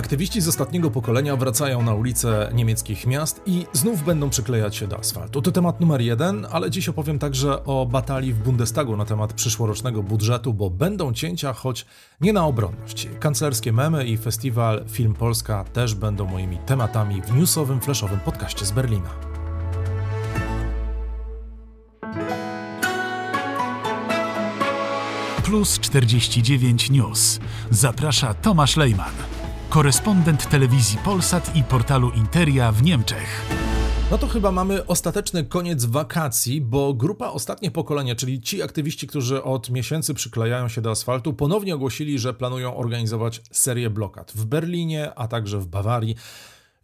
Aktywiści z ostatniego pokolenia wracają na ulice niemieckich miast i znów będą przyklejać się do asfaltu. To temat numer jeden, ale dziś opowiem także o batalii w Bundestagu na temat przyszłorocznego budżetu, bo będą cięcia, choć nie na obronność. Kanclerskie memy i festiwal Film Polska też będą moimi tematami w newsowym, flashowym podcaście z Berlina. Plus 49 News. Zaprasza Tomasz Lejman korespondent telewizji Polsat i portalu Interia w Niemczech. No to chyba mamy ostateczny koniec wakacji, bo grupa Ostatnie Pokolenie, czyli ci aktywiści, którzy od miesięcy przyklejają się do asfaltu, ponownie ogłosili, że planują organizować serię blokad w Berlinie, a także w Bawarii.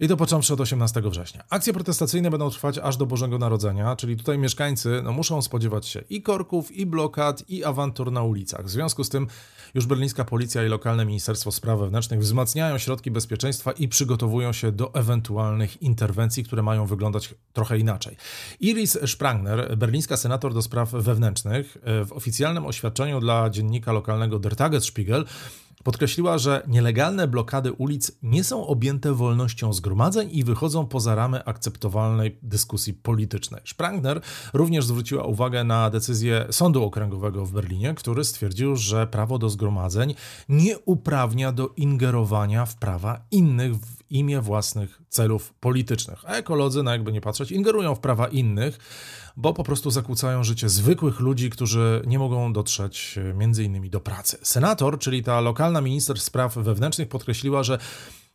I to począwszy od 18 września. Akcje protestacyjne będą trwać aż do Bożego Narodzenia, czyli tutaj mieszkańcy no, muszą spodziewać się i korków, i blokad, i awantur na ulicach. W związku z tym już berlińska policja i lokalne Ministerstwo Spraw Wewnętrznych wzmacniają środki bezpieczeństwa i przygotowują się do ewentualnych interwencji, które mają wyglądać trochę inaczej. Iris Sprangner, berlińska senator do spraw wewnętrznych, w oficjalnym oświadczeniu dla dziennika lokalnego Der Tagesspiegel Podkreśliła, że nielegalne blokady ulic nie są objęte wolnością zgromadzeń i wychodzą poza ramy akceptowalnej dyskusji politycznej. Sprangner również zwróciła uwagę na decyzję Sądu Okręgowego w Berlinie, który stwierdził, że prawo do zgromadzeń nie uprawnia do ingerowania w prawa innych w imię własnych celów politycznych. A ekolodzy, no jakby nie patrzeć, ingerują w prawa innych, bo po prostu zakłócają życie zwykłych ludzi, którzy nie mogą dotrzeć e, między innymi do pracy. Senator, czyli ta lokalna minister spraw wewnętrznych podkreśliła, że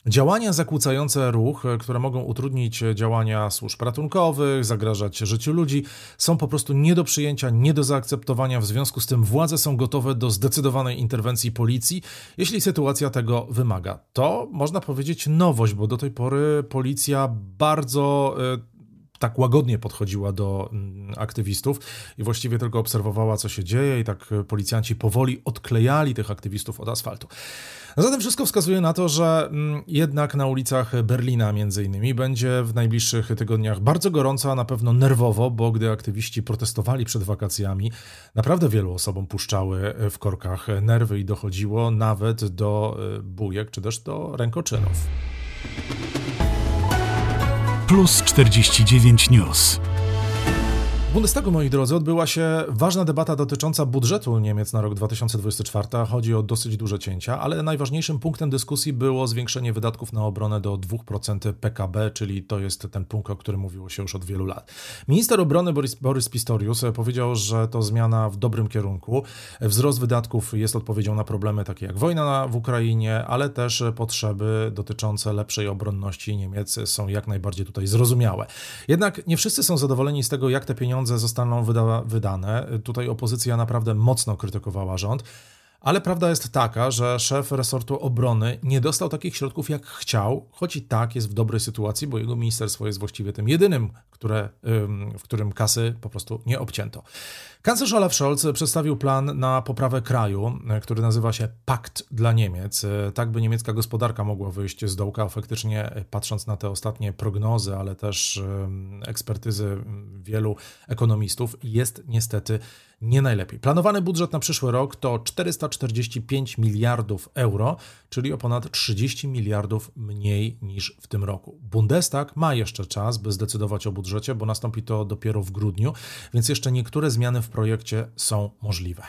Działania zakłócające ruch, e, które mogą utrudnić działania służb ratunkowych, zagrażać życiu ludzi, są po prostu nie do przyjęcia, nie do zaakceptowania. W związku z tym władze są gotowe do zdecydowanej interwencji policji, jeśli sytuacja tego wymaga. To można powiedzieć nowość, bo do tej pory policja bardzo e, tak łagodnie podchodziła do mm, aktywistów i właściwie tylko obserwowała, co się dzieje, i tak policjanci powoli odklejali tych aktywistów od asfaltu. Zatem wszystko wskazuje na to, że mm, jednak na ulicach Berlina między innymi będzie w najbliższych tygodniach bardzo gorąco, a na pewno nerwowo, bo gdy aktywiści protestowali przed wakacjami, naprawdę wielu osobom puszczały w korkach nerwy i dochodziło nawet do y, bujek czy też do rękoczynów. Plus 49 News. W Bundestagu, moi drodzy, odbyła się ważna debata dotycząca budżetu Niemiec na rok 2024. Chodzi o dosyć duże cięcia, ale najważniejszym punktem dyskusji było zwiększenie wydatków na obronę do 2% PKB, czyli to jest ten punkt, o którym mówiło się już od wielu lat. Minister obrony Boris, Borys Pistorius powiedział, że to zmiana w dobrym kierunku. Wzrost wydatków jest odpowiedzią na problemy takie jak wojna w Ukrainie, ale też potrzeby dotyczące lepszej obronności Niemiec są jak najbardziej tutaj zrozumiałe. Jednak nie wszyscy są zadowoleni z tego, jak te pieniądze pieniądze zostaną wyda wydane. Tutaj opozycja naprawdę mocno krytykowała rząd. Ale prawda jest taka, że szef resortu obrony nie dostał takich środków, jak chciał, choć i tak jest w dobrej sytuacji, bo jego ministerstwo jest właściwie tym jedynym, które, w którym kasy po prostu nie obcięto. Kanclerz Olaf Scholz przedstawił plan na poprawę kraju, który nazywa się Pakt dla Niemiec, tak by niemiecka gospodarka mogła wyjść z dołka. Faktycznie, patrząc na te ostatnie prognozy, ale też ekspertyzy wielu ekonomistów, jest niestety nie najlepiej. Planowany budżet na przyszły rok to 445 miliardów euro, czyli o ponad 30 miliardów mniej niż w tym roku. Bundestag ma jeszcze czas, by zdecydować o budżecie, bo nastąpi to dopiero w grudniu, więc jeszcze niektóre zmiany w projekcie są możliwe.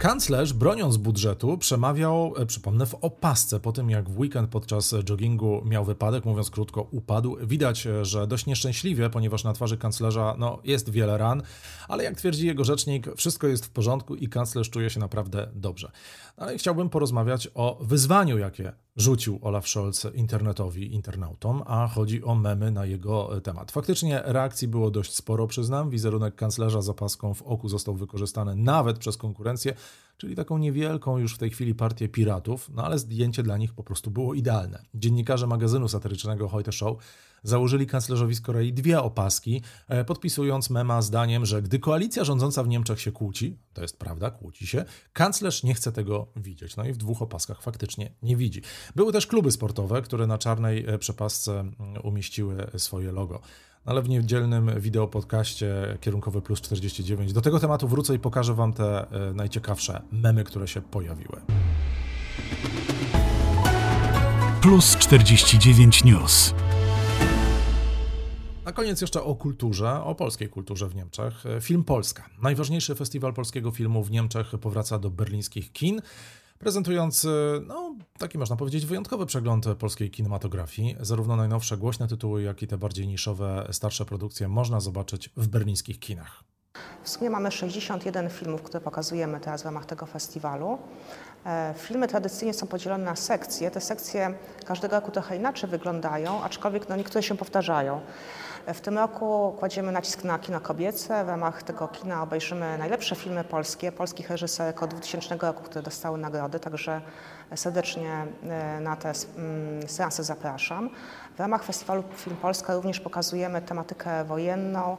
Kanclerz, broniąc budżetu, przemawiał, e, przypomnę, w opasce po tym, jak w weekend podczas joggingu miał wypadek, mówiąc krótko, upadł. Widać, e, że dość nieszczęśliwie, ponieważ na twarzy kanclerza no, jest wiele ran, ale jak twierdzi jego rzecznik, wszystko jest w porządku i kanclerz czuje się naprawdę dobrze. Ale chciałbym porozmawiać o wyzwaniu, jakie rzucił Olaf Scholz internetowi, internautom, a chodzi o memy na jego e, temat. Faktycznie reakcji było dość sporo, przyznam. Wizerunek kanclerza z opaską w oku został wykorzystany nawet przez konkurencję, czyli taką niewielką już w tej chwili partię piratów, no ale zdjęcie dla nich po prostu było idealne. Dziennikarze magazynu satyrycznego Heute Show założyli kanclerzowi z Korei dwie opaski, e, podpisując mema zdaniem, że gdy koalicja rządząca w Niemczech się kłóci, to jest prawda, kłóci się, kanclerz nie chce tego widzieć. No i w dwóch opaskach faktycznie nie widzi. Były też kluby sportowe, które na czarnej e, przepasce mm, umieściły swoje logo. Ale w niedzielnym wideopodcaście kierunkowy plus 49 do tego tematu wrócę i pokażę Wam te e, najciekawsze memy, które się pojawiły. Plus 49 News. Na koniec jeszcze o kulturze, o polskiej kulturze w Niemczech. Film Polska. Najważniejszy festiwal polskiego filmu w Niemczech powraca do berlińskich kin, prezentując, no, taki można powiedzieć, wyjątkowy przegląd polskiej kinematografii. Zarówno najnowsze głośne tytuły, jak i te bardziej niszowe, starsze produkcje można zobaczyć w berlińskich kinach. W sumie mamy 61 filmów, które pokazujemy teraz w ramach tego festiwalu. E, filmy tradycyjnie są podzielone na sekcje. Te sekcje każdego roku trochę inaczej wyglądają, aczkolwiek no, niektóre się powtarzają. E, w tym roku kładziemy nacisk na kino kobiece. W ramach tego kina obejrzymy najlepsze filmy polskie, polskich reżyserek od 2000 roku, które dostały nagrody, także serdecznie e, na te mm, seanse zapraszam. W ramach festiwalu Film Polska również pokazujemy tematykę wojenną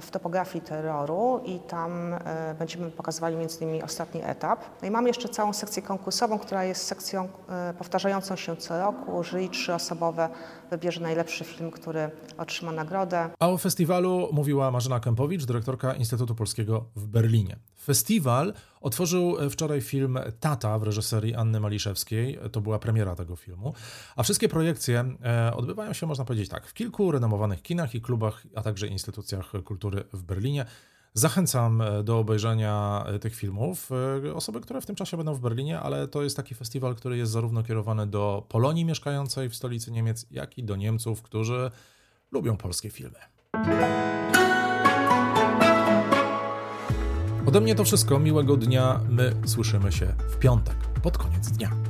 w topografii terroru i tam będziemy pokazywali między innymi ostatni etap. No i mamy jeszcze całą sekcję konkursową, która jest sekcją e, powtarzającą się co roku. Jury trzyosobowe wybierze najlepszy film, który otrzyma nagrodę. A o festiwalu mówiła Marzena Kępowicz, dyrektorka Instytutu Polskiego w Berlinie. Festiwal otworzył e, wczoraj film Tata w reżyserii Anny Maliszewskiej. To była premiera tego filmu. A wszystkie projekcje e, odbywają się, można powiedzieć tak, w kilku renomowanych kinach i klubach, a także instytucjach kultury w Berlinie. Zachęcam e, do obejrzenia tych filmów. Osoby, które w tym czasie będą w Berlinie, ale to jest taki festiwal, który jest zarówno kierowany do Polonii mieszkającej w stolicy Niemiec, jak i do Niemców, którzy lubią polskie filmy. Ode mnie to wszystko. Miłego dnia. My słyszymy się w piątek, pod koniec dnia.